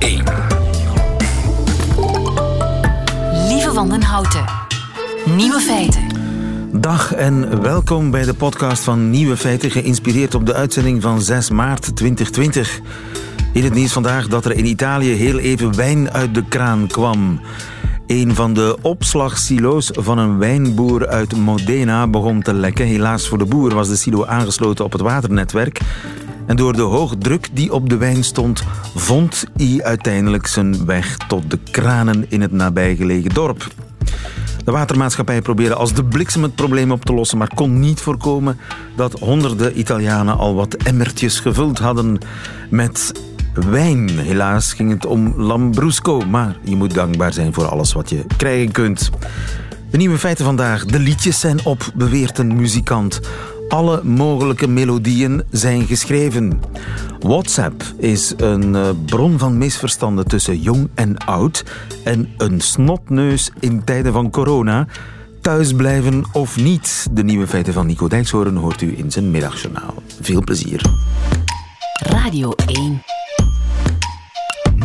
1. Lieve Wandenhouten. Nieuwe feiten. Dag en welkom bij de podcast van Nieuwe Feiten, geïnspireerd op de uitzending van 6 maart 2020. In het nieuws vandaag dat er in Italië heel even wijn uit de kraan kwam. Een van de opslagsilo's van een wijnboer uit Modena begon te lekken. Helaas voor de boer was de silo aangesloten op het waternetwerk. En door de hoge druk die op de wijn stond, vond hij uiteindelijk zijn weg tot de kranen in het nabijgelegen dorp. De watermaatschappij probeerde als de bliksem het probleem op te lossen, maar kon niet voorkomen dat honderden Italianen al wat emmertjes gevuld hadden met wijn. Helaas ging het om Lambrusco, maar je moet dankbaar zijn voor alles wat je krijgen kunt. De nieuwe feiten vandaag. De liedjes zijn op, beweert een muzikant. Alle mogelijke melodieën zijn geschreven. WhatsApp is een eh, bron van misverstanden tussen jong en oud. En een snotneus in tijden van corona. Thuisblijven of niet. De nieuwe feiten van Nico Dijkshoorn hoort u in zijn middagjournaal. Veel plezier. Radio 1.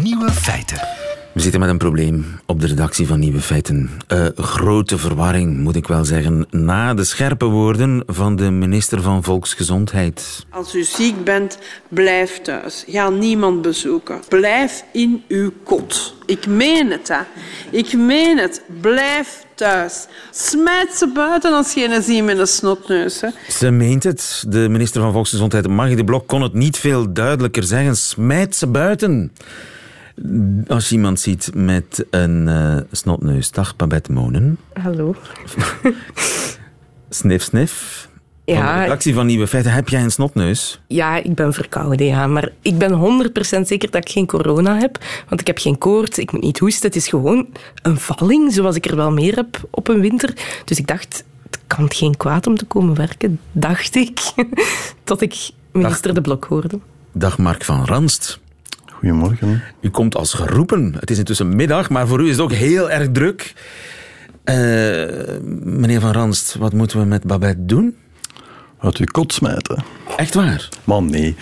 Nieuwe feiten. We zitten met een probleem op de redactie van Nieuwe Feiten. Uh, grote verwarring, moet ik wel zeggen, na de scherpe woorden van de minister van Volksgezondheid. Als u ziek bent, blijf thuis. Ga niemand bezoeken. Blijf in uw kot. Ik meen het, hè. Ik meen het. Blijf thuis. Smijt ze buiten als je een ziet met een snotneus. Hè. Ze meent het. De minister van Volksgezondheid, Maggie de Blok, kon het niet veel duidelijker zeggen. Smijt ze buiten. Als je iemand ziet met een uh, snotneus. Dag, Babette Monen. Hallo. snif, snif. Ja, Van de redactie van Nieuwe Feiten. Heb jij een snotneus? Ja, ik ben verkouden, ja. Maar ik ben 100% zeker dat ik geen corona heb. Want ik heb geen koorts, ik moet niet hoesten. Het is gewoon een valling, zoals ik er wel meer heb op een winter. Dus ik dacht, het kan geen kwaad om te komen werken, dacht ik. Tot ik minister Dag. De Blok hoorde. Dag, Mark van Ranst. Goedemorgen. U komt als geroepen. Het is intussen middag, maar voor u is het ook heel erg druk. Uh, meneer Van Ranst, wat moeten we met Babette doen? Uit uw kot smijten. Echt waar? Man, nee.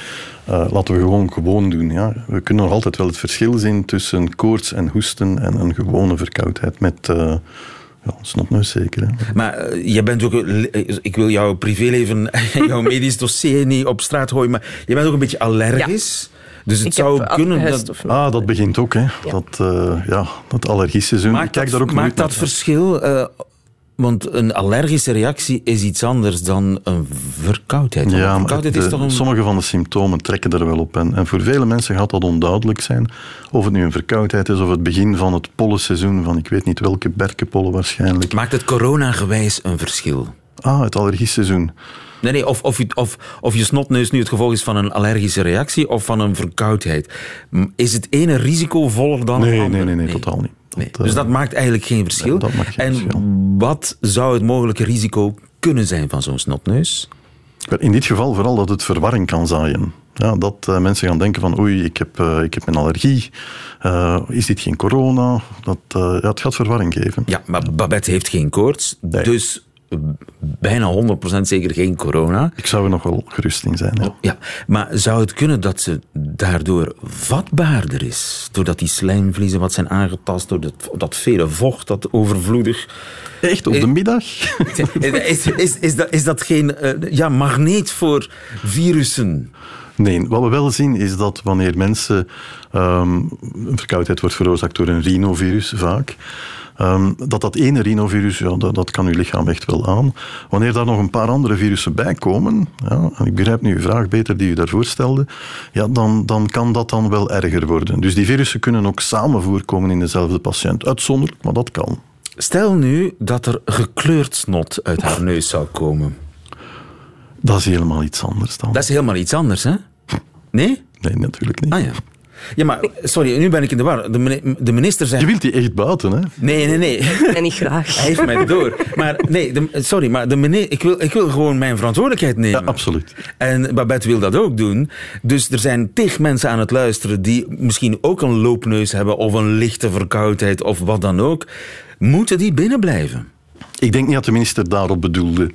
Uh, laten we gewoon gewoon doen. Ja. We kunnen nog altijd wel het verschil zien tussen koorts en hoesten en een gewone verkoudheid met... Uh, ja, snotneus zeker. Hè. Maar uh, je bent ook... Ik wil jouw privéleven en jouw medisch dossier niet op straat gooien, maar je bent ook een beetje allergisch. Ja. Dus het ik zou kunnen dat... Ah, dat begint ook, hè. Ja. Dat, uh, ja, dat allergieseizoen. Maakt Kijk dat, daar ook maakt dat naar. verschil? Uh, want een allergische reactie is iets anders dan een verkoudheid. Ja, een verkoudheid de, is toch een... sommige van de symptomen trekken er wel op. En, en voor vele mensen gaat dat onduidelijk zijn. Of het nu een verkoudheid is of het begin van het pollenseizoen van ik weet niet welke berkenpollen waarschijnlijk. Maakt het corona-gewijs een verschil? Ah, het allergieseizoen. Nee, nee, of, of, of, of je snotneus nu het gevolg is van een allergische reactie of van een verkoudheid. Is het ene risicovoller dan nee, het andere? Nee, nee, nee, totaal niet. Nee. Dat, dus dat maakt eigenlijk geen verschil. Nee, dat maakt geen en verschil. wat zou het mogelijke risico kunnen zijn van zo'n snotneus? In dit geval vooral dat het verwarring kan zaaien. Ja, dat uh, mensen gaan denken van oei, ik heb, uh, ik heb een allergie. Uh, is dit geen corona? Dat, ja, het gaat verwarring geven. Ja, maar Babette heeft geen koorts. Nee. Dus bijna 100% zeker geen corona. Ik zou er nog wel gerust in zijn. Ja. Oh, ja. Maar zou het kunnen dat ze daardoor vatbaarder is? Doordat die slijmvliezen wat zijn aangetast, door dat, dat vele vocht dat overvloedig... Echt, op de middag? is, is, is, dat, is dat geen uh, ja, magneet voor virussen? Nee, wat we wel zien is dat wanneer mensen... Um, verkoudheid wordt veroorzaakt door een rhinovirus vaak... Um, dat dat ene rhinovirus, ja, dat, dat, kan uw lichaam echt wel aan. Wanneer daar nog een paar andere virussen bij komen, ja, en ik begrijp nu uw vraag beter die u daarvoor stelde, ja, dan, dan kan dat dan wel erger worden. Dus die virussen kunnen ook samen voorkomen in dezelfde patiënt. Uitzonderlijk, maar dat kan. Stel nu dat er gekleurd snot uit haar neus zou komen. Dat is helemaal iets anders dan. Dat is helemaal iets anders, hè? Nee? Nee, natuurlijk niet. Ah ja. Ja, maar sorry, nu ben ik in de war. De minister zegt... Je wilt die echt buiten, hè? Nee, nee, nee. En niet graag. Hij heeft mij door. Maar nee, de, sorry, maar de minister, ik, wil, ik wil gewoon mijn verantwoordelijkheid nemen. Ja, absoluut. En Babette wil dat ook doen. Dus er zijn tig mensen aan het luisteren die misschien ook een loopneus hebben of een lichte verkoudheid of wat dan ook. Moeten die binnen blijven? Ik denk niet dat de minister daarop bedoelde.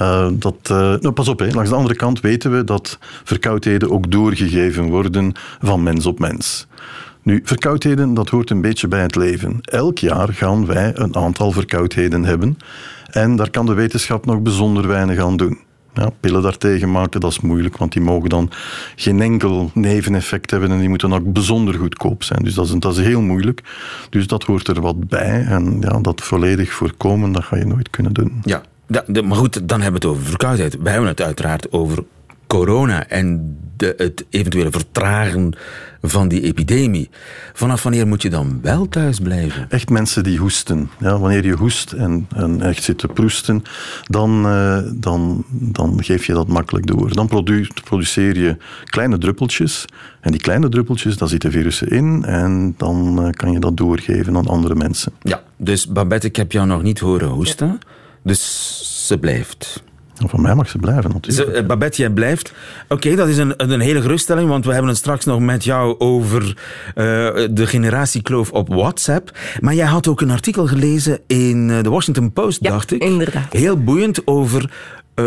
Uh, dat, uh, nou, pas op, hè. langs de andere kant weten we dat verkoudheden ook doorgegeven worden van mens op mens. Nu, verkoudheden, dat hoort een beetje bij het leven. Elk jaar gaan wij een aantal verkoudheden hebben. En daar kan de wetenschap nog bijzonder weinig aan doen. Ja, pillen daartegen maken, dat is moeilijk, want die mogen dan geen enkel neveneffect hebben en die moeten ook bijzonder goedkoop zijn. Dus dat is, dat is heel moeilijk. Dus dat hoort er wat bij. En ja, dat volledig voorkomen, dat ga je nooit kunnen doen. Ja, de- maar goed, dan hebben we het over verkoudheid. Wij hebben het uiteraard over corona en de, het eventuele vertragen van die epidemie. Vanaf wanneer moet je dan wel thuis blijven? Echt mensen die hoesten. Ja, wanneer je hoest en, en echt zit te proesten, dan, eh, dan, dan geef je dat makkelijk door. Dan produ produceer je kleine druppeltjes. En die kleine druppeltjes, daar zitten virussen in. En dan eh, kan je dat doorgeven aan andere mensen. Ja, dus Babette, ik heb jou nog niet horen hoesten. Dus ze blijft. Van mij mag ze blijven natuurlijk. Ze, eh, Babette, jij blijft. Oké, dat is een, een hele geruststelling, want we hebben het straks nog met jou over eh, de generatiekloof op WhatsApp. Maar jij had ook een artikel gelezen in eh, de Washington Post, Ja, dacht ik. inderdaad. Heel boeiend over eh,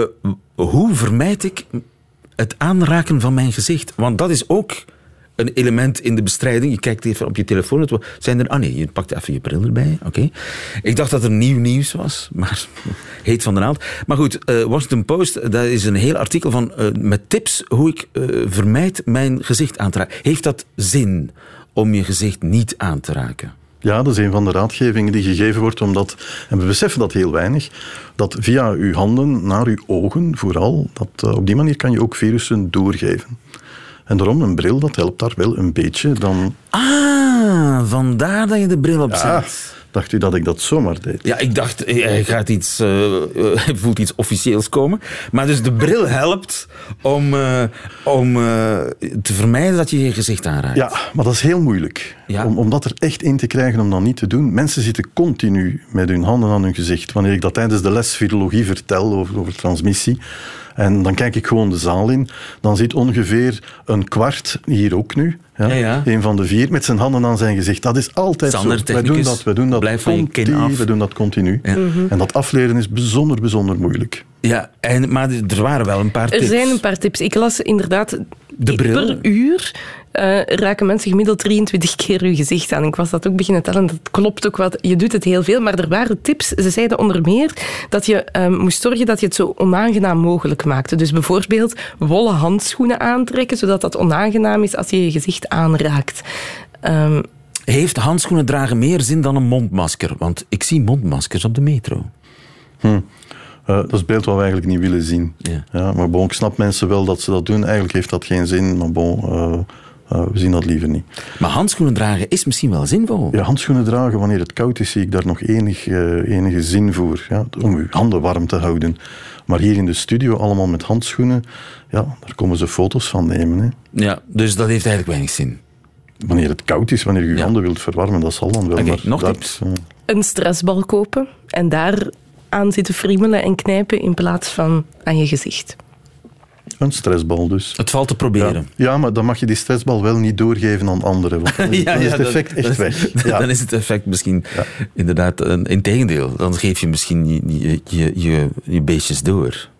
hoe vermijd ik het aanraken van mijn gezicht. Want dat is ook een element in de bestrijding. Je kijkt even op je telefoon. Zijn er, ah nee, je pakt even je bril erbij. Oké. Ik dacht dat er nieuw nieuws was, maar heet van de naald. Maar goed, eh, Washington Post, dat is een heel artikel van, eh, met tips hoe ik eh, vermijd mijn gezicht aan te raken. Heeft dat zin om je gezicht niet aan te raken? Ja, dat is een van de raadgevingen die gegeven wordt, omdat, en we beseffen dat heel weinig, dat via uw handen naar uw ogen vooral, dat, op die manier kan je ook virussen doorgeven. En daarom, een bril, dat helpt daar wel een beetje. Dan Ah, vandaar dat je de bril op ah, zet. Dacht u dat ik dat zomaar deed. Ja, ik dacht, eh, hij gaat iets, hij voelt iets officieels komen. Maar dus de bril helpt om, om te vermijden dat je je gezicht aanraakt. Ja, maar dat is heel moeilijk. Ja. Om, om dat er echt in te krijgen, om dat niet te doen. Mensen zitten continu met hun handen aan hun gezicht. Wanneer ik dat tijdens de les virologie vertel over, over transmissie, en dan kijk ik gewoon de zaal in, dan zit ongeveer een kwart, hier ook nu, ja, Ja, ja. een van de vier, met zijn handen aan zijn gezicht. Dat is altijd Sander, zo. Wij doen dat, wij doen dat continu. af. wij doen dat continu. Ja. En dat afleren is bijzonder, bijzonder moeilijk. Ja, en, maar er waren wel een paar Er tips. zijn een paar tips. Ik las inderdaad... De bril? Per uur eh, raken mensen gemiddeld 23 keer hun gezicht aan. Ik was dat ook beginnen tellen. Dat klopt ook wat. Je doet het heel veel. Maar er waren tips. Ze zeiden onder meer dat je eh, moest zorgen dat je het zo onaangenaam mogelijk maakte. Dus bijvoorbeeld wollen handschoenen aantrekken, zodat dat onaangenaam is als je je gezicht aanraakt. Ehm, Heeft handschoenen dragen meer zin dan een mondmasker? Want ik zie mondmaskers op de metro. Eh, dat is het beeld wat we eigenlijk niet willen zien. Ja. maar bon, ik snap mensen wel dat ze dat doen. Eigenlijk heeft dat geen zin, maar bon, eh, eh, we zien dat liever niet. Maar handschoenen dragen is misschien wel zinvol. Ja, handschoenen dragen wanneer het koud is, zie ik daar nog enig, eh, enige zin voor. Ja, om uw handen warm te houden. Maar hier in de studio, allemaal met handschoenen, ja, daar komen ze foto's van nemen. Hè. Ja, dus dat heeft eigenlijk weinig zin. Wanneer het koud is, wanneer je je Ja. handen wilt verwarmen, dat zal dan wel. Maar nog dat, tips? eh, een stressbal kopen en daar aan zitten friemelen en knijpen in plaats van aan je gezicht. Een stressbal dus. Het valt te proberen. Ja. ja, maar dan mag je die stressbal wel niet doorgeven aan anderen. Want dan is, dan is het effect echt weg. Ja. Dan is het effect misschien inderdaad een, in tegendeel. Dan geef je misschien je, je, je beestjes door.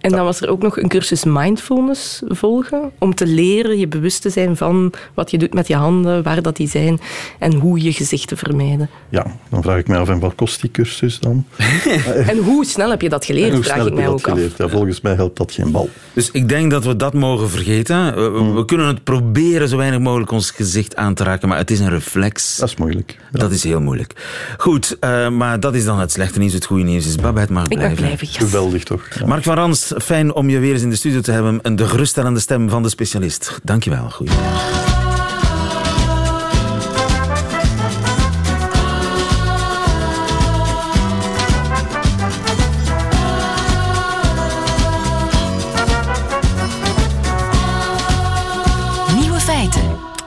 En dan was er ook nog een cursus mindfulness volgen, om te leren je bewust te zijn van wat je doet met je handen, waar dat die zijn en hoe je gezicht te vermijden. ja, dan vraag ik mij af, en wat kost die cursus dan? En hoe snel heb je dat En geleerd, hoe vraag snel ik heb je mij dat ook af. geleerd? Ja, volgens mij helpt dat geen bal. Dus ik denk dat we dat mogen vergeten. We, we- we kunnen het proberen zo weinig mogelijk ons gezicht aan te raken, maar het is een reflex. Dat is moeilijk. Ja. Dat is heel moeilijk. Goed, eh, maar dat is dan het slechte nieuws. Het goede nieuws is Babette mag Ik mag blijven. blijven, yes. Geweldig toch? Ja. Mark van Rans, fijn om je weer eens in de studio te hebben. En de geruststellende stem van de specialist. Dankjewel. Goeie.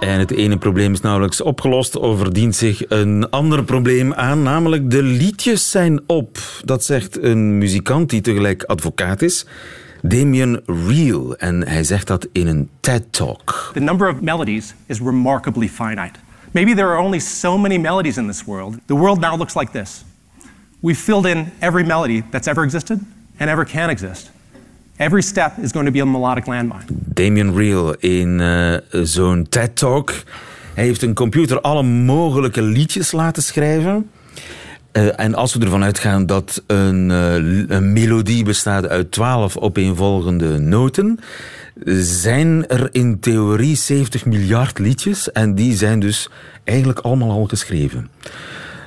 En het ene probleem is nauwelijks opgelost. Overdient zich een ander probleem aan, namelijk de liedjes zijn op. Dat zegt een muzikant die tegelijk advocaat is, Damien Real. En hij zegt dat in een TED-talk. The number of melodies is remarkably finite. Maybe there are only so many melodies in this world. The world now looks like this. We've filled in every melody that's ever existed and ever can exist. Every step is going to be a melodic landmine. Damien Real in eh, zo'n TED-talk. Hij heeft een computer alle mogelijke liedjes laten schrijven. Uh, en als we ervan uitgaan dat een, uh, een melodie bestaat uit twaalf opeenvolgende noten, zijn er in theorie 70 miljard liedjes en die zijn dus eigenlijk allemaal al geschreven.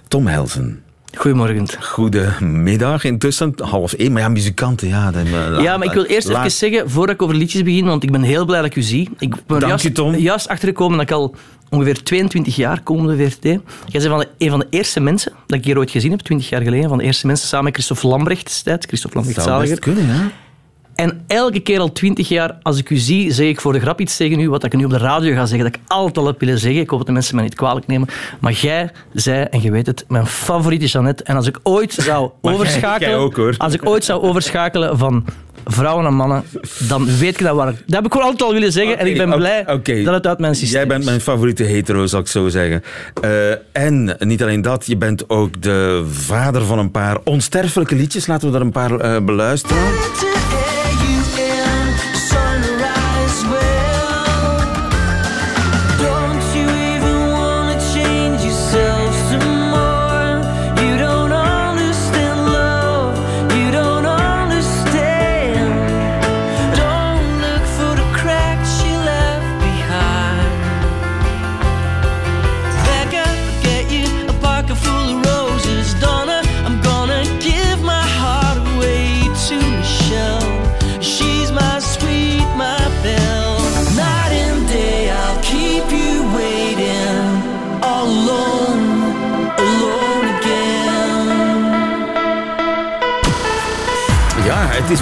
Tom Helsen. Goedemorgen. Goedemiddag. Intussen half één. Maar ja, muzikanten, ja. Dan, uh, ja, maar ik wil eerst even zeggen, voordat ik over liedjes begin, want ik ben heel blij dat ik u zie. Ik ben Dank juist, je, Tom. juist achtergekomen dat ik al ongeveer 22 jaar komende VRT. Jij bent van de, een van de eerste mensen dat ik hier ooit gezien heb, 20 jaar geleden. Van de eerste mensen samen met Christophe Lambrecht destijds. Christophe Lambrecht Zou best kunnen, ja. En elke keer al twintig jaar, als ik u zie, zeg ik voor de grap iets tegen u, wat ik nu op de radio ga zeggen, dat ik altijd al heb willen zeggen. Ik hoop dat de mensen mij niet kwalijk nemen. Maar jij zei, en je weet het, mijn favoriete Jeannette. En als ik ooit zou overschakelen... jij ook, hoor. Als ik ooit zou overschakelen van vrouwen en mannen, dan weet ik dat waar. Dat heb ik gewoon altijd al willen zeggen. en ik ben blij dat het uit mijn systeem Jij bent mijn favoriete hetero, zal ik zo zeggen. Eh, en niet alleen dat, je bent ook de vader van een paar onsterfelijke liedjes. Laten we er een paar eh, beluisteren.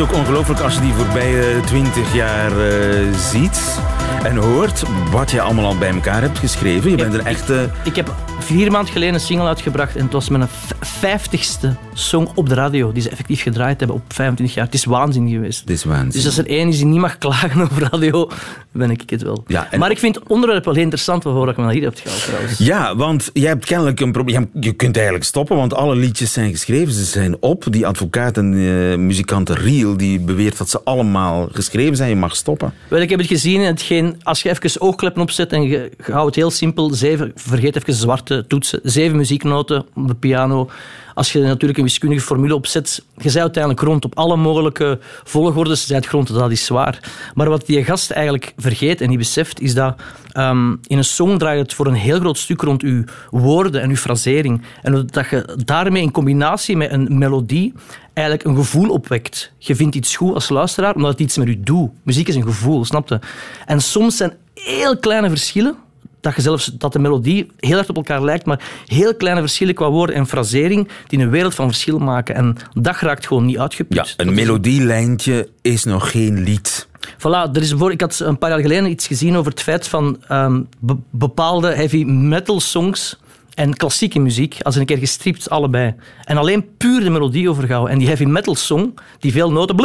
Is ook ongelooflijk als je die voorbije twintig jaar uh, ziet en hoort wat je allemaal al bij elkaar hebt geschreven. Je bent een echte... Ik, ik heb vier maanden geleden een single uitgebracht en het was mijn vijftigste song op de radio die ze effectief gedraaid hebben op 25 jaar. Het is waanzin geweest. Het is waanzin. Dus als er één is die niet mag klagen op radio, ben ik het wel. Ja, en... Maar ik vind het onderwerp wel heel interessant waarvoor ik me naar hier heb gehaald trouwens. Ja, want jij hebt kennelijk een probleem. Je kunt eigenlijk stoppen, want alle liedjes zijn geschreven. Ze zijn op. Die advocaat en uh, Riel die beweert dat ze allemaal geschreven zijn. Je mag stoppen. Wel, ik heb het gezien. Hetgeen, als je even oogkleppen opzet en je, je houdt het heel simpel. Zeven, vergeet even zwarte toetsen. Zeven muzieknoten op de piano. Als je natuurlijk een wiskundige formule opzet, je bent uiteindelijk rond op alle mogelijke volgordes, je bent grond, dat is zwaar. Maar wat die gast eigenlijk vergeet en niet beseft, is dat um, in een song draait het voor een heel groot stuk rond uw woorden en uw frasering. En dat je daarmee in combinatie met een melodie eigenlijk een gevoel opwekt. Je vindt iets goed als luisteraar, omdat het iets met u doet. Muziek is een gevoel, snap je? En soms zijn heel kleine verschillen, dat, je zelfs, dat de melodie heel erg op elkaar lijkt, maar heel kleine verschillen qua woorden en frasering die een wereld van verschil maken. En dat raakt gewoon niet uitgeput. Ja, een melodielijntje is nog geen lied. Voilà, er is voor, ik had een paar jaar geleden iets gezien over het feit van um, be bepaalde heavy metal songs en klassieke muziek, als een keer gestript allebei. En alleen puur de melodie overhouden. En die heavy metal song, die veel noten,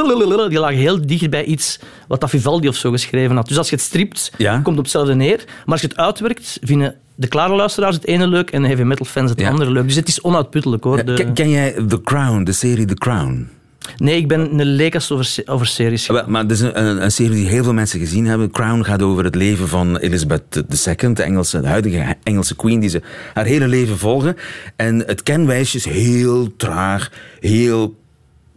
die lagen heel dicht bij iets wat dat Vivaldi of zo geschreven had. Dus als je het stript, ja. komt het op hetzelfde neer. Maar als je het uitwerkt, vinden de klare luisteraars het ene leuk en de heavy metal fans het Ja. andere leuk. Dus het is onuitputtelijk hoor. De- ken jij The Crown, de serie The Crown? Nee, ik ben een leek over, over series. Wel, Maar het is een, een, serie die heel veel mensen gezien hebben. Crown gaat over het leven van Elizabeth II, de, Engelse, de huidige Engelse queen, die ze haar hele leven volgen. En het kenwijsje is heel traag, heel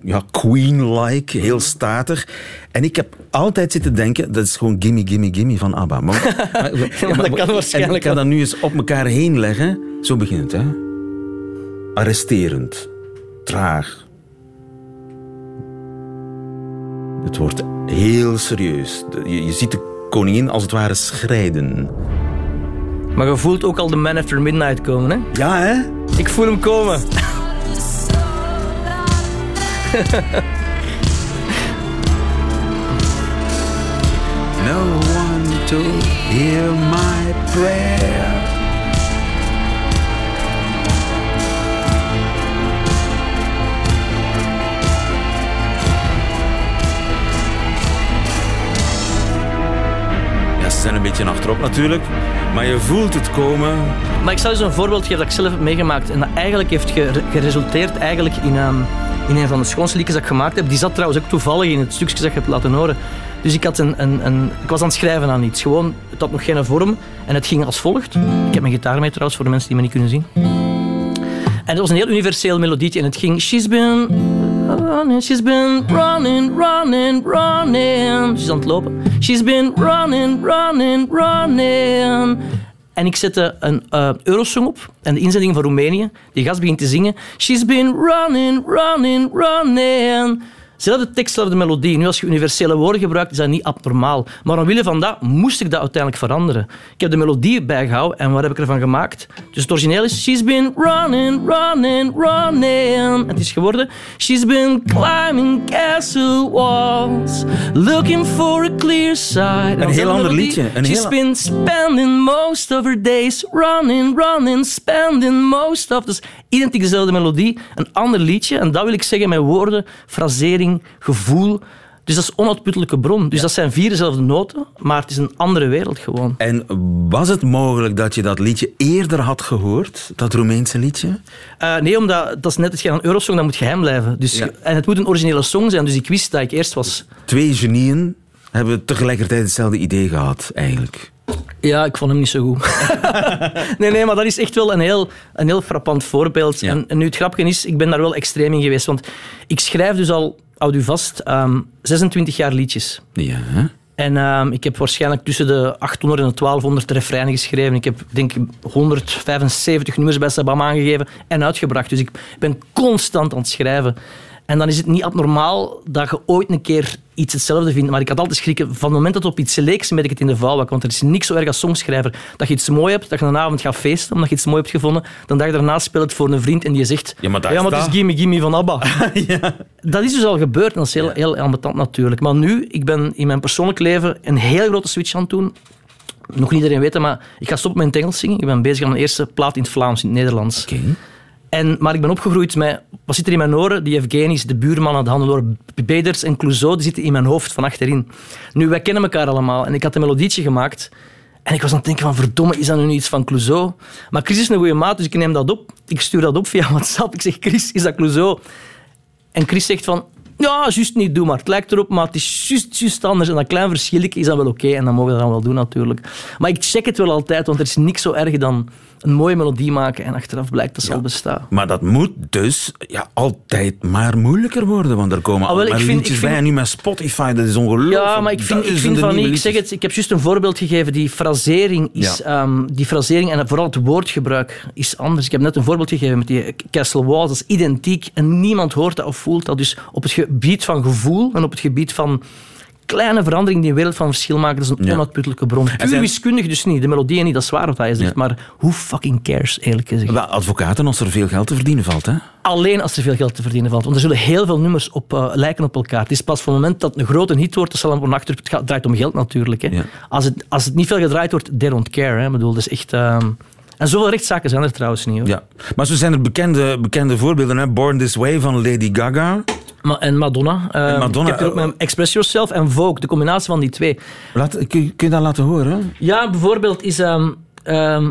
ja, queen-like, heel statig. En ik heb altijd zitten denken, dat is gewoon gimme, gimme, gimme van ABBA. Maar, maar- maar dat kan en waarschijnlijk ik ga dat nu eens op elkaar heen leggen. Zo begint het, hè. Arresterend, traag, Het wordt heel serieus. Je, je ziet de koningin als het ware schrijden. Maar je voelt ook al de Man After Midnight komen, hè? Ja, hè? Ik voel hem komen. No one to hear my prayer. Een beetje achterop natuurlijk, maar je voelt het komen. Maar ik zal je zo'n voorbeeld geven dat ik zelf heb meegemaakt. En dat eigenlijk heeft gere- geresulteerd eigenlijk in, ehm, in een van de schoonste liedjes dat ik gemaakt heb. Die zat trouwens ook toevallig in het stukje dat je hebt laten horen. Dus ik, had een, een, een, ik was aan het schrijven aan iets. Gewoon, het had nog geen vorm. En het ging als volgt. Ik heb mijn gitaar mee trouwens, voor de mensen die me niet kunnen zien. En het was een heel universeel melodietje. En het ging... She's been running, she's been running, running, running. Ze is aan het lopen. She's been running, running, running. En ik zette een uh, Eurosong op. En de inzending van Roemenië. Die gast begint te zingen. She's been running, running, running. Zelfde tekst, zelfde melodie. Nu, als je universele woorden gebruikt, is dat niet abnormaal. Maar omwille van dat moest ik dat uiteindelijk veranderen. Ik heb de melodie bijgehouden en wat heb ik ervan gemaakt? Dus het origineel is She's been running, running, running. Het is geworden She's been climbing castle walls, looking for a clear side. Een heel ander liedje. Een She's heel... been spending most of her days running, running, spending most of... Dus identiek dezelfde melodie, een ander liedje. En dat wil ik zeggen met woorden, frasering, gevoel. Dus dat is onuitputtelijke bron. Dus dat zijn vier dezelfde noten, maar het is een andere wereld gewoon. En was het mogelijk dat je dat liedje eerder had gehoord, dat Roemeense liedje? Uh, nee, omdat dat is net hetgeen aan Eurosong, dat moet geheim blijven. Dus, Ja. En het moet een originele song zijn, dus ik wist dat ik eerst was. Twee genieën hebben tegelijkertijd hetzelfde idee gehad, eigenlijk. Ja, ik vond hem niet zo goed. nee, nee, maar dat is echt wel een heel, een heel frappant voorbeeld. Ja. En, en nu het grapje is, ik ben daar wel extreem in geweest. Want ik schrijf dus al, houd u vast, ehm, 26 jaar liedjes. Ja? En ehm, ik heb waarschijnlijk tussen de 800 en de 1200 refreinen geschreven. Ik heb denk ik 175 nummers bij Sabam aangegeven en uitgebracht. Dus ik ben constant aan het schrijven. En dan is het niet abnormaal dat je ooit een keer iets hetzelfde vindt. Maar ik had altijd schrikken, van het moment dat het op iets leek, smet ik het in de vuilbak. Want er is niks zo erg als songschrijver. Dat je iets mooi hebt, dat je een avond gaat feesten omdat je iets mooi hebt gevonden. Dan dag daarna speelt het voor een vriend en die zegt... Ja, maar daar ja, maar het is Gimme Gimme van ABBA. Dat is dus al gebeurd en dat is heel, heel ambetant natuurlijk. Maar nu, ik ben in mijn persoonlijk leven een heel grote switch aan het doen. Nog niet iedereen weet maar ik ga stoppen met het Engels zingen. Ik ben bezig aan mijn eerste plaat in het Vlaams, in het Nederlands. Oké. En, maar ik ben opgegroeid met... Wat zit er in mijn oren? Die Evgenis, de buurman de Hannelore Beders en Clouseau, die zitten in mijn hoofd van achterin. Nu, wij kennen elkaar allemaal. En ik had een melodietje gemaakt. En ik was aan het denken van, verdomme, is dat nu iets van Clouseau? Maar Chris is een goede maat, dus ik neem dat op. Ik stuur dat op via WhatsApp. Ik zeg, Chris, is dat Clouseau? En Chris zegt van, ja, juist niet, doe maar. Het lijkt erop, maar het is juist, juist anders. En dat klein verschilletje is dat wel oké. En dan mogen we dat dan wel doen, natuurlijk. Maar ik check het wel altijd, want er is niks zo erg dan een mooie melodie maken en achteraf blijkt dat ze al bestaan. Maar dat moet dus ja, altijd maar moeilijker worden, want er komen Ah, wel, ik vind- ik vind- bij. En nu met Spotify, dat is ongelooflijk. Ja, maar ik vind, ik vind van niet. Ik zeg het, ik heb juist een voorbeeld gegeven. Die frasering is, Ja. ehm, die frasering en vooral het woordgebruik is anders. Ik heb net een voorbeeld gegeven met die Castle Walls. Dat is identiek en niemand hoort dat of voelt dat. Dus op het gebied van gevoel en op het gebied van kleine veranderingen die een wereld van verschil maken, dat is een Ja. onuitputtelijke bron. Puur zijn- wiskundig dus niet. De melodie niet, dat is waar wat hij zegt. Ja. Maar who fucking cares, eerlijk gezegd. Wel, advocaten, als er veel geld te verdienen valt, hè? Alleen als er veel geld te verdienen valt. Want er zullen heel veel nummers op, eh, lijken op elkaar. Het is pas van het moment dat een grote hit wordt, dat zal een achter. Het draait om geld natuurlijk. Hè. Ja. Als, het, als het niet veel gedraaid wordt, they don't care. Hè. Ik bedoel, dat is echt... ehm, En zoveel rechtszaken zijn er trouwens niet. Hoor. Ja. Maar zo zijn er bekende, bekende voorbeelden, hè? Born This Way van Lady Gaga. Ma- en Madonna. eh, En Madonna, Ik heb ook eh, met Express Yourself en Vogue, de combinatie van die twee. Laat, kun, je- kun je dat laten horen? Ja, bijvoorbeeld is... ehm, ehm,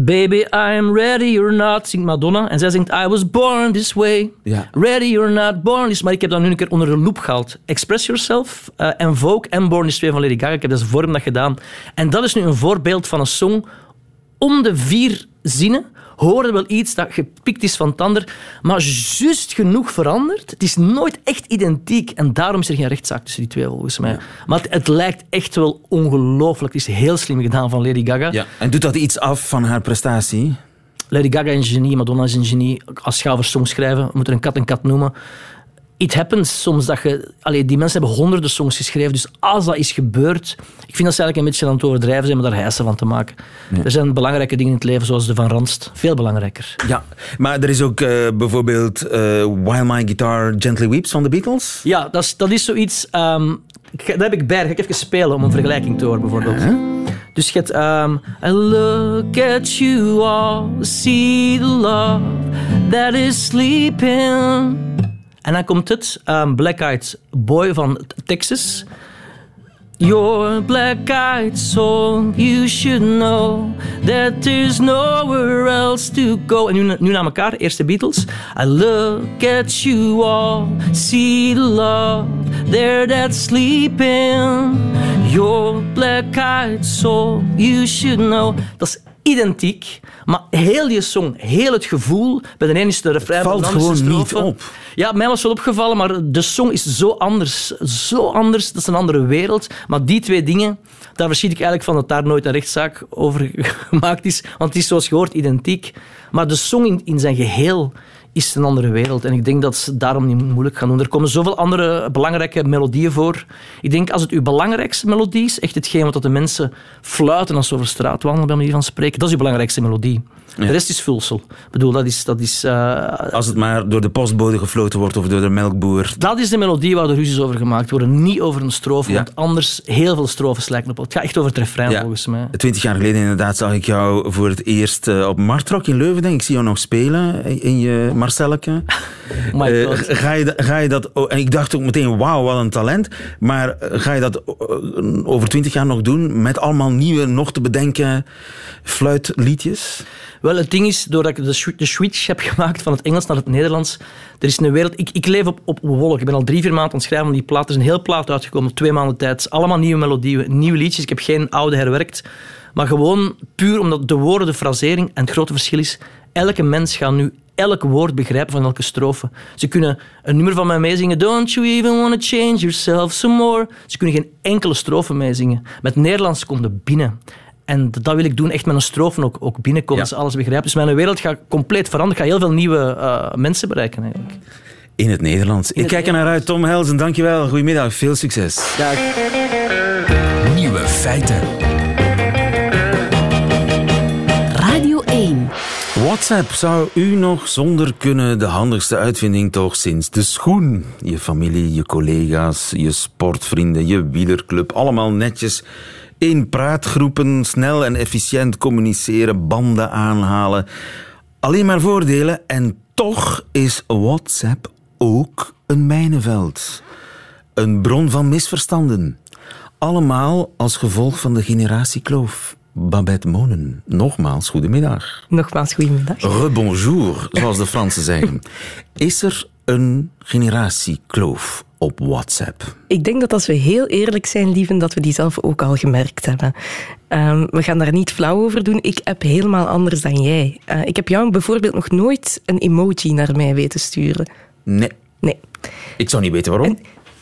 Baby, I am ready or not, zingt Madonna. En zij zingt I was born this way. Ja. Ready or not, born this... Maar ik heb dat nu een keer onder de loep gehaald. Express Yourself eh, en Vogue en Born this way van Lady Gaga. Ik heb dat voor hem dat gedaan. En dat is nu een voorbeeld van een song om de vier zinnen horen wel iets dat gepikt is van het ander, maar juist genoeg veranderd. Het is nooit echt identiek en daarom is er geen rechtszaak tussen die twee volgens mij. Maar het, het lijkt echt wel ongelooflijk. Het is heel slim gedaan van Lady Gaga. En doet dat iets af van haar prestatie? Lady Gaga is een genie, Madonna is een genie. Als je gaat over songs schrijven, we moeten een kat een kat noemen. It happens soms dat je... Allee, die mensen hebben honderden songs geschreven, dus als dat is gebeurd... Ik vind dat ze eigenlijk een beetje aan het overdrijven zijn, maar daar hijsen van te maken. Er zijn belangrijke dingen in het leven, zoals de Van Ranst. Veel belangrijker. Ja. Maar er is ook eh, bijvoorbeeld eh, While My Guitar Gently Weeps van de Beatles. Ja, dat is, dat is zoiets... ehm, ga- dat heb ik bij. Ga ik even spelen om een vergelijking te horen, bijvoorbeeld. Dus je hebt... ehm, I look at you all, see the love that is sleeping. En dan komt het, ehm, Black Eyed Boy van Texas. Your black-eyed soul, you should know that there's nowhere else to go. En nu, nu naar elkaar, eerst de Beatles. I look at you all, see the love there that sleep in your black-eyed soul. You should know. Dat identiek, maar heel die song, heel het gevoel, bij de ene is de refrein, bij Valt de andere is de gewoon niet op. Ja, mij was wel opgevallen, maar de song is zo anders. Zo anders, dat is een andere wereld. Maar die twee dingen, daar verschiet ik eigenlijk van dat daar nooit een rechtszaak over gemaakt is. Want het is zoals je hoort identiek. Maar de song in, in zijn geheel is een andere wereld. En ik denk dat ze daarom niet moeilijk gaan doen. Er komen zoveel andere belangrijke melodieën voor. Ik denk als het uw belangrijkste melodie is, echt hetgeen wat de mensen fluiten als ze over straat wandelen, bij manier van spreken, dat is uw belangrijkste melodie. De rest is vulsel. Ik bedoel, dat is... Dat is eh, Als het maar door de postbode gefloten wordt of door de melkboer. dat is de melodie waar de ruzies over gemaakt worden. Niet over een strofe, Ja. want anders heel veel strofes lijken op. Het gaat echt over het refrein, Ja. volgens mij. Twintig jaar geleden inderdaad zag ik jou voor het eerst eh, op Martrok in Leuven. Denk ik. ik zie jou nog spelen in- in je Marcelleke. Eh, ga, je, ga je dat... oh, en ik dacht ook meteen, wauw, wat een talent. Maar eh, ga je dat eh, over twintig jaar nog doen met allemaal nieuwe, nog te bedenken fluitliedjes? Wel, het ding is, doordat ik de, swi- de switch heb gemaakt van het Engels naar het Nederlands, er is een wereld... Ik, ik leef op, op wolk. Ik ben al drie, vier maanden aan het schrijven van die plaat. Er is een heel plaat uitgekomen twee maanden tijd. Allemaal nieuwe melodieën, nieuwe liedjes. Ik heb geen oude herwerkt. Maar gewoon puur omdat de woorden, de frasering... En het grote verschil is, elke mens gaat nu elk woord begrijpen van elke strofe. Ze kunnen een nummer van mij meezingen. Don't you even want to change yourself some more? Ze kunnen geen enkele strofe meezingen. Met Nederlands komt het binnen. En dat wil ik doen, echt met een strofe ook, ook binnenkomen, Ja. dat ze alles begrijpen. Dus mijn wereld gaat compleet veranderen. Ik ga heel veel nieuwe eh, mensen bereiken eigenlijk. In het Nederlands. ik het kijk er naar uit. Tom Helsen, dankjewel. Goedemiddag. Veel succes. Nieuwe feiten. WhatsApp zou u nog zonder kunnen de handigste uitvinding toch sinds de schoen. Je familie, je collega's, je sportvrienden, je wielerclub, allemaal netjes in praatgroepen, snel en efficiënt communiceren, banden aanhalen. Alleen maar voordelen en toch is WhatsApp ook een mijnenveld. Een bron van misverstanden. Allemaal als gevolg van de generatiekloof. Babette Monen, nogmaals, goedemiddag. Nogmaals, goedemiddag. Rebonjour, zoals de Fransen zeggen. Is er een generatiekloof op WhatsApp? Ik denk dat als we heel eerlijk zijn, lieven, dat we die zelf ook al gemerkt hebben. Ehm, we gaan daar niet flauw over doen. Ik heb helemaal anders dan jij. Eh, ik heb jou bijvoorbeeld nog nooit een emoji naar mij weten sturen. Nee, Nee. ik zou niet weten waarom.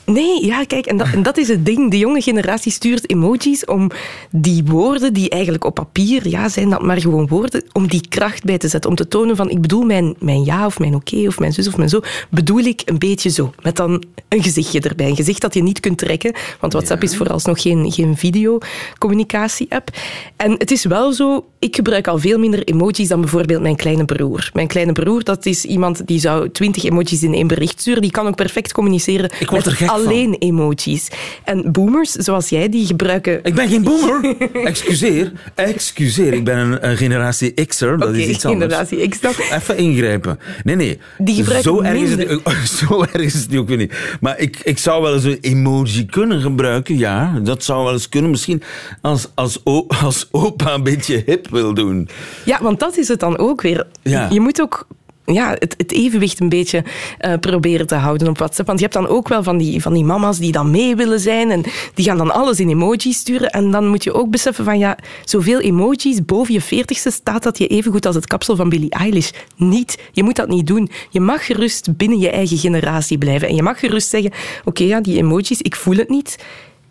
Nee, ja, kijk, en dat, en dat is het ding. De jonge generatie stuurt emojis om die woorden, die eigenlijk op papier, ja, zijn dat maar gewoon woorden, om die kracht bij te zetten. Om te tonen van, ik bedoel mijn, mijn ja of mijn oké of mijn zus of mijn zo, bedoel ik een beetje zo. Met dan een gezichtje erbij. Een gezicht dat je niet kunt trekken, want WhatsApp is vooralsnog geen, geen videocommunicatie-app. En het is wel zo, ik gebruik al veel minder emojis dan bijvoorbeeld mijn kleine broer. Mijn kleine broer, dat is iemand die zou twintig emojis in één bericht sturen. Die kan ook perfect communiceren Ik word er gek van. alleen emojis. En boomers, zoals jij, die gebruiken... Ik ben geen boomer. Excuseer. Excuseer. Ik ben een, een generatie X'er. Dat is iets anders. generatie X dan. Even ingrijpen. Nee, nee. Die gebruiken zo erg, is het, zo erg is het nu ook weer niet. Maar ik, ik zou wel eens een emoji kunnen gebruiken. Ja, dat zou wel eens kunnen. Misschien als, als, als opa een beetje hip wil doen. Ja, want dat is het dan ook weer. Ja. Je moet ook ja, het, het evenwicht een beetje eh, proberen te houden op WhatsApp. Want je hebt dan ook wel van die, van die mama's die dan mee willen zijn en die gaan dan alles in emojis sturen. En dan moet je ook beseffen van ja, zoveel emojis boven je veertigste staat dat je even goed als het kapsel van Billie Eilish. Niet. Je moet dat niet doen. Je mag gerust binnen je eigen generatie blijven. En je mag gerust zeggen, oké ja, die emojis, ik voel het niet.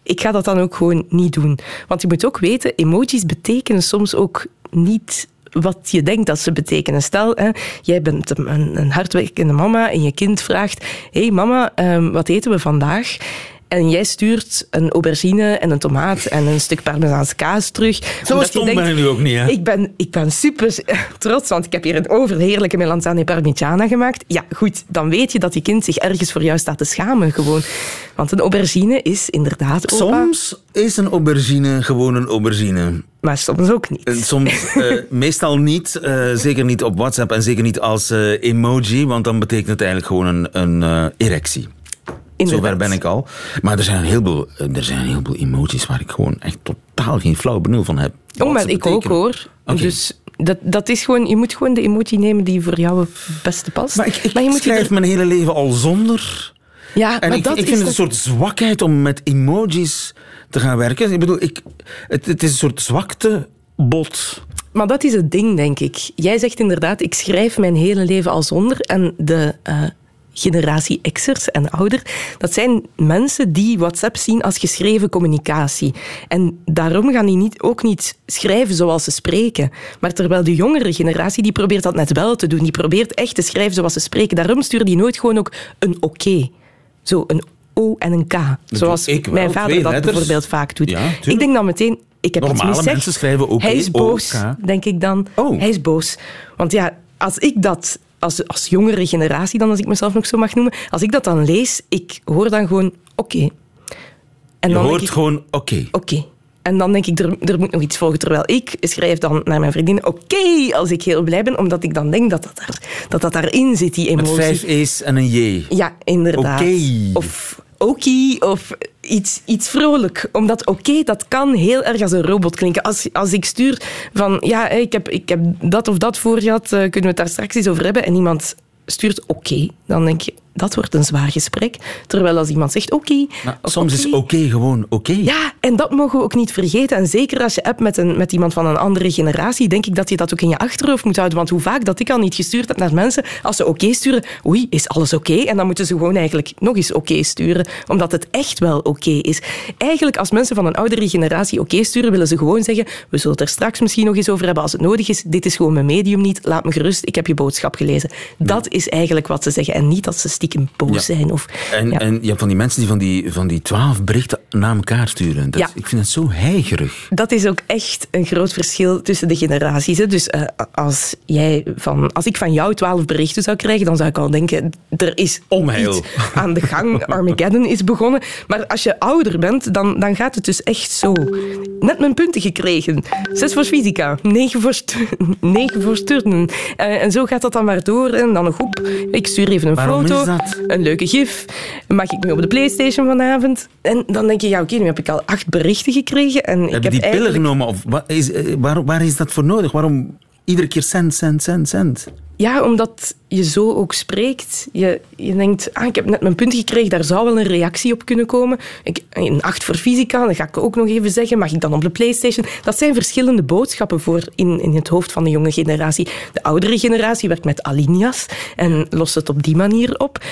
Ik ga dat dan ook gewoon niet doen. Want je moet ook weten, emojis betekenen soms ook niet wat je denkt dat ze betekenen. Stel, hè, jij bent een, een hardwerkende mama en je kind vraagt: hey mama, ehm, wat eten we vandaag? En jij stuurt een aubergine en een tomaat en een stuk parmezaanse kaas terug. Zo stom ben ik nu ook niet, hè? Ik ben, ik ben super trots, want ik heb hier een overheerlijke melanzane parmigiana gemaakt. Ja, goed, dan weet je dat je kind zich ergens voor jou staat te schamen gewoon. Want een aubergine is inderdaad opa, Soms is een aubergine gewoon een aubergine. maar soms ook niet. En Soms, eh, meestal niet. eh, zeker niet op WhatsApp en zeker niet als eh, emoji, want dan betekent het eigenlijk gewoon een, een eh, erectie. Inderdaad. Zover ben ik al. Maar er zijn, een heleboel, eh, er zijn een heleboel emoties waar ik gewoon echt totaal geen flauw benul van heb. Oh, maar ik ook hoor. Dus dat, dat is gewoon, je moet gewoon de emotie nemen die voor jou het beste past. Maar ik, ik je moet je schrijf er- mijn hele leven al zonder Ja, en maar ik, dat ik is vind het dat- een soort zwakheid om met emojis te gaan werken. Ik bedoel, ik, het, het is een soort zwaktebod. Maar dat is het ding, denk ik. Jij zegt inderdaad, ik schrijf mijn hele leven al zonder. En de eh, generatie X'ers en ouder, dat zijn mensen die WhatsApp zien als geschreven communicatie. En daarom gaan die niet, ook niet schrijven zoals ze spreken. Maar terwijl de jongere generatie, die probeert dat net wel te doen. Die probeert echt te schrijven zoals ze spreken. Daarom sturen die nooit gewoon ook een oké. Zo een O en een K. Zoals mijn vader dat letters. bijvoorbeeld vaak doet. Ja, ik denk dan meteen, ik heb Normale iets mensen schrijven oké, Hij is boos, denk ik dan. Oh. Hij is boos. Want ja, als ik dat, als, als jongere generatie dan, als ik mezelf nog zo mag noemen, als ik dat dan lees, ik hoor dan gewoon oké. En Je dan hoort ik, gewoon oké. oké. En dan denk ik, er, er moet nog iets volgen. Terwijl ik schrijf dan naar mijn vriendin oké, als ik heel blij ben, omdat ik dan denk dat dat, daar, dat, dat daarin zit, die Met emotie. vijf E's en een J. Ja, inderdaad. Oké. Of okie, of iets, iets vrolijk. Omdat oké, dat kan heel erg als een robot klinken. Als, als ik stuur van, ja, ik heb, ik heb dat of dat voor gehad, eh, kunnen we het daar straks eens over hebben, en iemand stuurt oké, dan denk je, dat wordt een zwaar gesprek. Terwijl als iemand zegt oké... Soms is oké, gewoon oké. ja, en dat mogen we ook niet vergeten. En zeker als je appt met, een, met iemand van een andere generatie, denk ik dat je dat ook in je achterhoofd moet houden. Want hoe vaak dat ik al niet gestuurd heb naar mensen, als ze oké sturen, oei, is alles oké? En dan moeten ze gewoon eigenlijk nog eens oké sturen, omdat het echt wel oké is. Eigenlijk, als mensen van een oudere generatie oké sturen, willen ze gewoon zeggen, we zullen het er straks misschien nog eens over hebben als het nodig is. Dit is gewoon mijn medium niet, laat me gerust, ik heb je boodschap gelezen. Dat is eigenlijk wat ze zeggen. En niet dat ze stiekem boos Ja. zijn. Of, En, ja. en je hebt van die mensen die van die, van die twaalf berichten naar elkaar sturen. Dat, Ja. Ik vind het zo heigerig. Dat is ook echt een groot verschil tussen de generaties. Hè. Dus eh, als, jij van, als ik van jou twaalf berichten zou krijgen, dan zou ik al denken, er is iets aan de gang. Armageddon is begonnen. Maar als je ouder bent, dan, dan gaat het dus echt zo. Net mijn punten gekregen. Zes voor fysica, negen voor, negen voor turnen. Eh, en zo gaat dat dan maar door. En dan nog op. Ik stuur even een Waarom foto, een leuke gif. Mag ik nu op de Playstation vanavond? En dan denk je, ja oké, nu heb ik al acht berichten gekregen. En ik Heb je heb die pillen eigenlijk- genomen? Of wat is, eh, waar, waar is dat voor nodig? Waarom iedere keer cent, cent, cent, cent? Ja, omdat je zo ook spreekt. Je, je denkt, ah, ik heb net mijn punt gekregen, daar zou wel een reactie op kunnen komen. Ik, een 8 voor fysica, dat ga ik ook nog even zeggen. Mag ik dan op de Playstation? Dat zijn verschillende boodschappen voor in, in het hoofd van de jonge generatie. De oudere generatie werkt met alinea's en lost het op die manier op.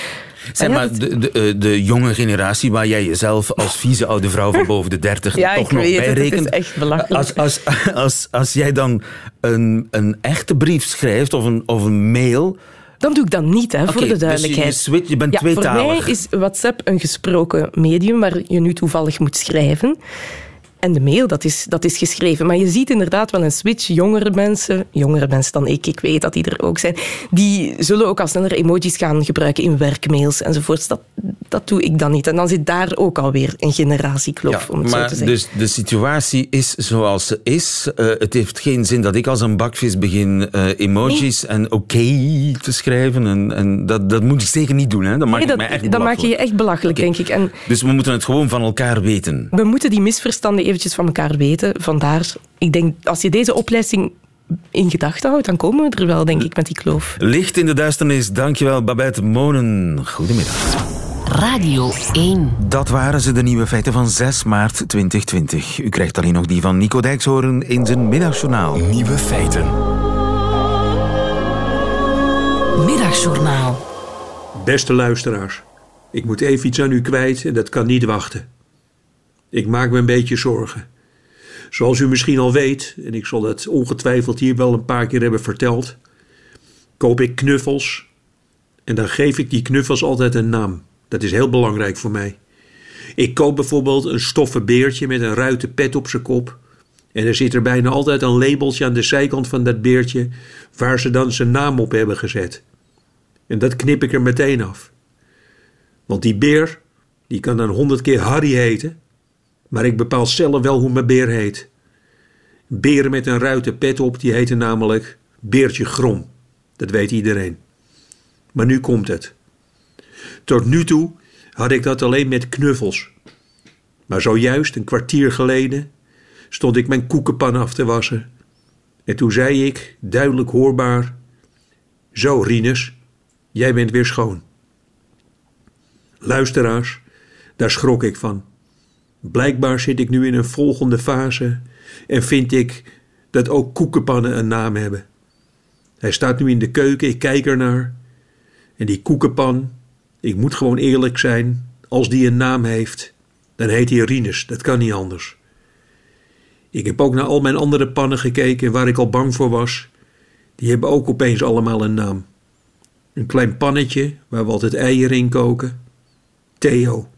Zeg maar, de, de, eh, de jonge generatie waar jij jezelf als vieze oude vrouw van boven de dertig Ja, toch ik nog weet bij rekent. echt belachelijk. Als, als, als, als jij dan een, een echte brief schrijft of een, of een mail... Dan doe ik dat niet, hè, voor de duidelijkheid. Dus je, je, switch- je bent Ja, voor tweetalig. mij is WhatsApp een gesproken medium waar je nu toevallig moet schrijven. En de mail, dat is, dat is geschreven. Maar je ziet inderdaad wel een switch. Jongere mensen, jongere mensen dan ik, ik weet dat die er ook zijn, die zullen ook al sneller emojis gaan gebruiken in werkmails enzovoorts. Dat, dat doe ik dan niet. En dan zit daar ook alweer een generatiekloof, om het zo te zeggen. dus de situatie is zoals ze is. Eh, het heeft geen zin dat ik als een bakvis begin eh, emojis en oké te schrijven. En, en dat, dat moet ik zeker niet doen. Hè. Dan maak Nee, ik dat, mij echt dan maak je echt belachelijk, denk ik. En Dus we moeten het gewoon van elkaar weten. we moeten die misverstanden eventjes van elkaar weten. Vandaar, ik denk, als je deze opleiding in gedachten houdt, dan komen we er wel, denk ik, met die kloof. Licht in de duisternis, dankjewel Babette Monen. Goedemiddag. Radio 1. Dat waren ze, de nieuwe feiten van 6 maart 2020. U krijgt alleen nog die van Nico Dijkshoorn in zijn middagjournaal. Nieuwe feiten. Middagjournaal. Beste luisteraars, ik moet even iets aan u kwijt en dat kan niet wachten. Ik maak me een beetje zorgen. Zoals u misschien al weet, en ik zal dat ongetwijfeld hier wel een paar keer hebben verteld, koop ik knuffels en dan geef ik die knuffels altijd een naam. Dat is heel belangrijk voor mij. Ik koop bijvoorbeeld een stoffen beertje met een ruiten pet op zijn kop. En er zit er bijna altijd een labeltje aan de zijkant van dat beertje waar ze dan zijn naam op hebben gezet. En dat knip ik er meteen af. Want die beer, die kan dan honderd keer Harry heten, maar ik bepaal zelf wel hoe mijn beer heet. Beren met een ruiten pet op, die heten namelijk Beertje Grom. Dat weet iedereen. Maar nu komt het. Tot nu toe had ik dat alleen met knuffels. Maar zojuist, een kwartier geleden, stond ik mijn koekenpan af te wassen. En toen zei ik, duidelijk hoorbaar: Zo, Rinus, jij bent weer schoon. Luisteraars, daar schrok ik van. Blijkbaar zit ik nu in een volgende fase en vind ik dat ook koekenpannen een naam hebben. Hij staat nu in de keuken, ik kijk ernaar. En die koekenpan, ik moet gewoon eerlijk zijn, als die een naam heeft, dan heet hij Rinus, dat kan niet anders. Ik heb ook naar al mijn andere pannen gekeken waar ik al bang voor was. Die hebben ook opeens allemaal een naam. Een klein pannetje waar we altijd eieren in koken. Theo.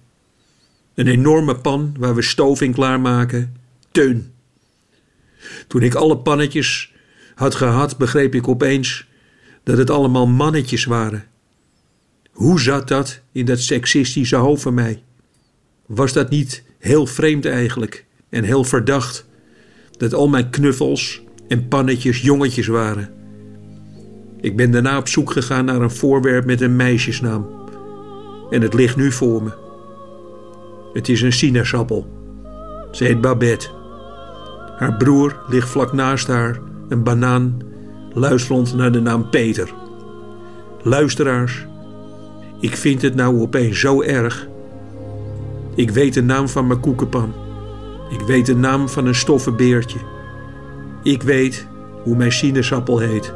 Een enorme pan waar we stoof in klaarmaken. Teun. Toen ik alle pannetjes had gehad, begreep ik opeens dat het allemaal mannetjes waren. Hoe zat dat in dat seksistische hoofd van mij? Was dat niet heel vreemd eigenlijk en heel verdacht dat al mijn knuffels en pannetjes jongetjes waren? Ik ben daarna op zoek gegaan naar een voorwerp met een meisjesnaam. En het ligt nu voor me. Het is een sinaasappel. Ze heet Babette. Haar broer ligt vlak naast haar, een banaan, luisterend naar de naam Peter. Luisteraars, ik vind het nou opeens zo erg. Ik weet de naam van mijn koekenpan. Ik weet de naam van een stoffen beertje. Ik weet hoe mijn sinaasappel heet.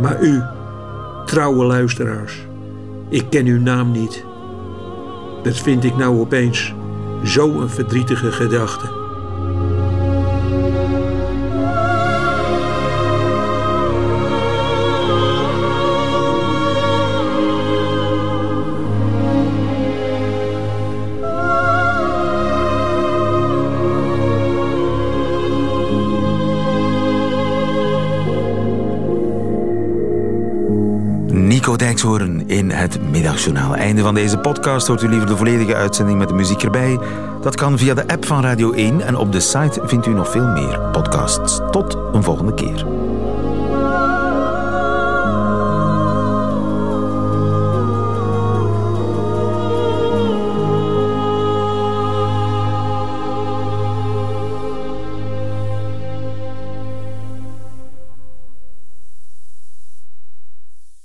Maar u, trouwe luisteraars, ik ken uw naam niet. Dat vind ik nou opeens zo een verdrietige gedachte. Het Middagjournaal. Einde van deze podcast. Hoort u liever de volledige uitzending met de muziek erbij? Dat kan via de app van Radio 1 en op de site vindt u nog veel meer podcasts. Tot een volgende keer.